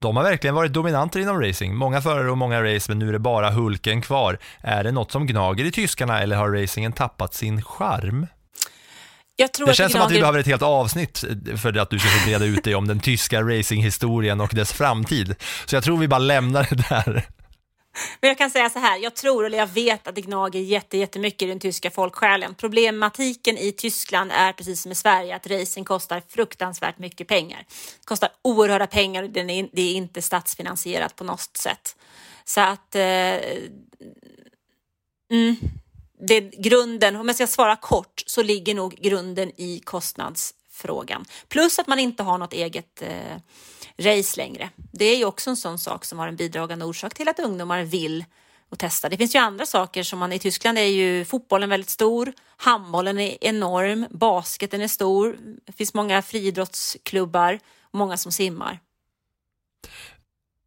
De har verkligen varit dominanter inom racing. Många förare och många race, men nu är det bara Hulken kvar. Är det något som gnager i tyskarna eller har racingen tappat sin charm? Det känns som att vi behöver ett helt avsnitt för att du ska få breda ut dig om den tyska racinghistorien och dess framtid. Så jag tror vi bara lämnar det där. Men jag kan säga så här, jag tror eller jag vet att det gnager jätte, jättemycket i den tyska folksjälen. Problematiken i Tyskland är precis som i Sverige att racing kostar fruktansvärt mycket pengar. Det kostar oerhörda pengar och det är inte statsfinansierat på något sätt. Så att eh, mm, det grunden, om jag ska svara kort, så ligger nog grunden i kostnads frågan. Plus att man inte har något eget eh, race längre. Det är ju också en sån sak som har en bidragande orsak till att ungdomar vill och testa. Det finns ju andra saker som man i Tyskland är ju fotbollen väldigt stor, handbollen är enorm, basketen är stor, det finns många friidrottsklubbar många som simmar.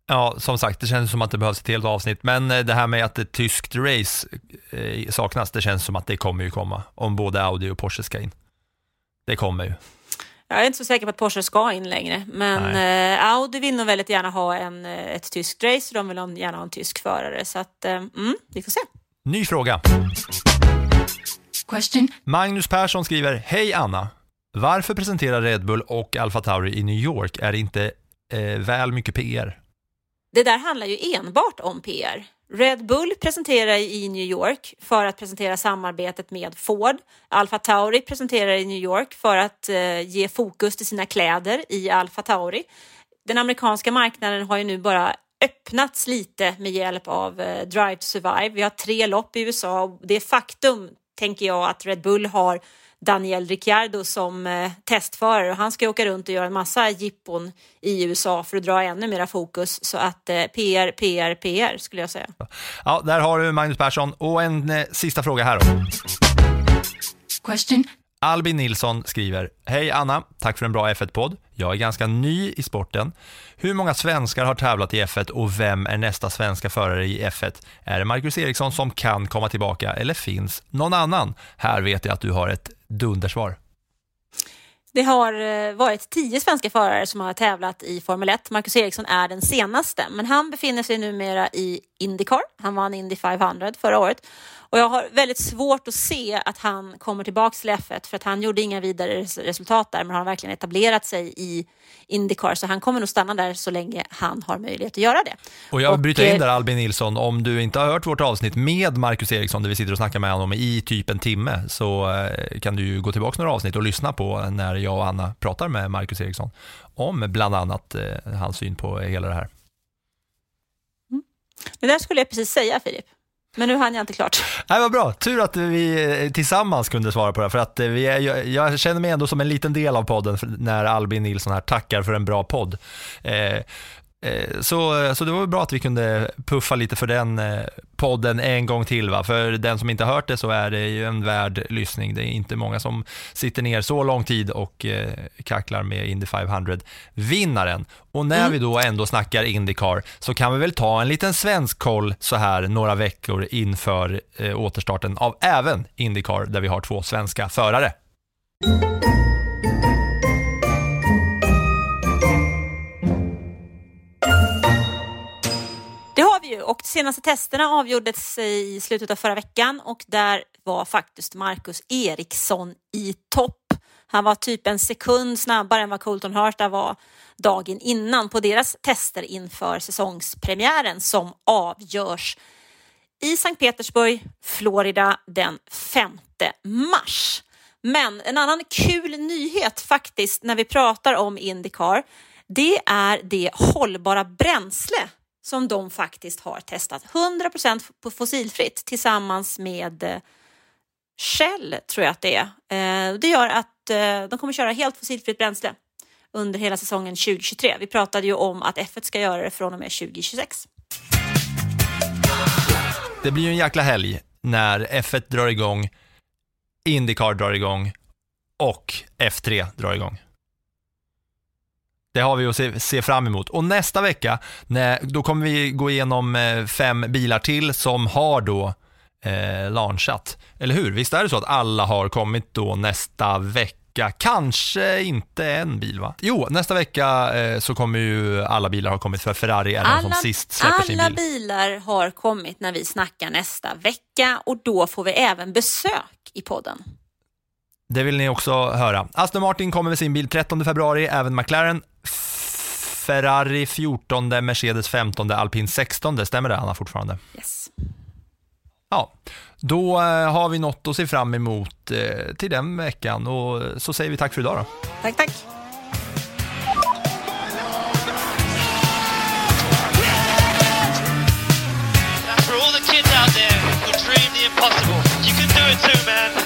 Ja, som sagt, det känns som att det behövs ett helt avsnitt, men eh, det här med att ett tyskt race eh, saknas, det känns som att det kommer ju komma, om både Audi och Porsche ska in. Det kommer ju. Jag är inte så säker på att Porsche ska in längre, men eh, Audi vill nog väldigt gärna ha en, eh, ett tyskt race och de vill gärna ha en tysk förare. Så att, eh, mm, vi får se. Ny fråga. Question Magnus Persson skriver, Hej Anna! Varför presenterar Red Bull och Alfa Tauri i New York? Är det inte eh, väl mycket PR? Det där handlar ju enbart om PR. Red Bull presenterar i New York för att presentera samarbetet med Ford. Alfa Tauri presenterar i New York för att eh, ge fokus till sina kläder i Alfa Tauri. Den amerikanska marknaden har ju nu bara öppnats lite med hjälp av eh, Drive to Survive. Vi har tre lopp i USA och det är faktum, tänker jag, att Red Bull har Daniel Ricciardo som eh, testförare och han ska åka runt och göra en massa jippon i USA för att dra ännu mera fokus. Så att eh, PR, PR, PR skulle jag säga. Ja, där har du Magnus Persson. Och en eh, sista fråga här då. Question Albin Nilsson skriver, Hej Anna, tack för en bra F1-podd. Jag är ganska ny i sporten. Hur många svenskar har tävlat i F1 och vem är nästa svenska förare i F1? Är det Marcus Eriksson som kan komma tillbaka eller finns någon annan? Här vet jag att du har ett dundersvar. Det har eh, varit tio svenska förare som har tävlat i Formel 1. Marcus Eriksson är den senaste, men han befinner sig numera i Indycar. Han vann Indy 500 förra året och jag har väldigt svårt att se att han kommer tillbaks till F1 för att han gjorde inga vidare res- resultat där, men han har verkligen etablerat sig i Indycar så han kommer nog stanna där så länge han har möjlighet att göra det. Och jag bryter in eh, där Albin Nilsson, om du inte har hört vårt avsnitt med Marcus Eriksson, där vi sitter och snackar med honom i typ en timme, så eh, kan du ju gå tillbaka några avsnitt och lyssna på när jag och Anna pratar med Marcus Eriksson om bland annat eh, hans syn på hela det här. Det där skulle jag precis säga Filip, men nu hann jag inte klart. Nej, vad bra, tur att vi eh, tillsammans kunde svara på det, för att eh, vi är, jag, jag känner mig ändå som en liten del av podden när Albin Nilsson här tackar för en bra podd. Eh, så, så det var väl bra att vi kunde puffa lite för den eh, podden en gång till. Va? För den som inte har hört det så är det ju en värd lyssning. Det är inte många som sitter ner så lång tid och eh, kacklar med Indy 500-vinnaren. Och när vi då ändå snackar Indycar så kan vi väl ta en liten svensk koll så här några veckor inför eh, återstarten av även Indycar där vi har två svenska förare. Det och de senaste testerna avgjordes i slutet av förra veckan och där var faktiskt Marcus Eriksson i topp. Han var typ en sekund snabbare än vad Colton Herta var dagen innan på deras tester inför säsongspremiären som avgörs i Sankt Petersburg, Florida den 5 mars. Men en annan kul nyhet faktiskt när vi pratar om Indycar, det är det hållbara bränsle som de faktiskt har testat. 100% på fossilfritt tillsammans med eh, Shell tror jag att det är. Eh, det gör att eh, de kommer köra helt fossilfritt bränsle under hela säsongen 2023. Vi pratade ju om att F1 ska göra det från och med 2026. Det blir ju en jäkla helg när F1 drar igång, Indycar drar igång och F3 drar igång. Det har vi att se, se fram emot. Och nästa vecka, när, då kommer vi gå igenom eh, fem bilar till som har då eh, launchat. Eller hur? Visst är det så att alla har kommit då nästa vecka? Kanske inte en bil va? Jo, nästa vecka eh, så kommer ju alla bilar ha kommit för Ferrari är den som sist släpper sin alla bil. bilar har kommit när vi snackar nästa vecka och då får vi även besök i podden. Det vill ni också höra. Aston Martin kommer med sin bil 13 februari, även McLaren. Ferrari 14, Mercedes 15, Alpin 16. Stämmer det Anna fortfarande? Yes. Ja, då eh, har vi något att se fram emot eh, till den veckan och så säger vi tack för idag då. Tack, tack. For all the kids out there who dream the impossible. You can do it too, man.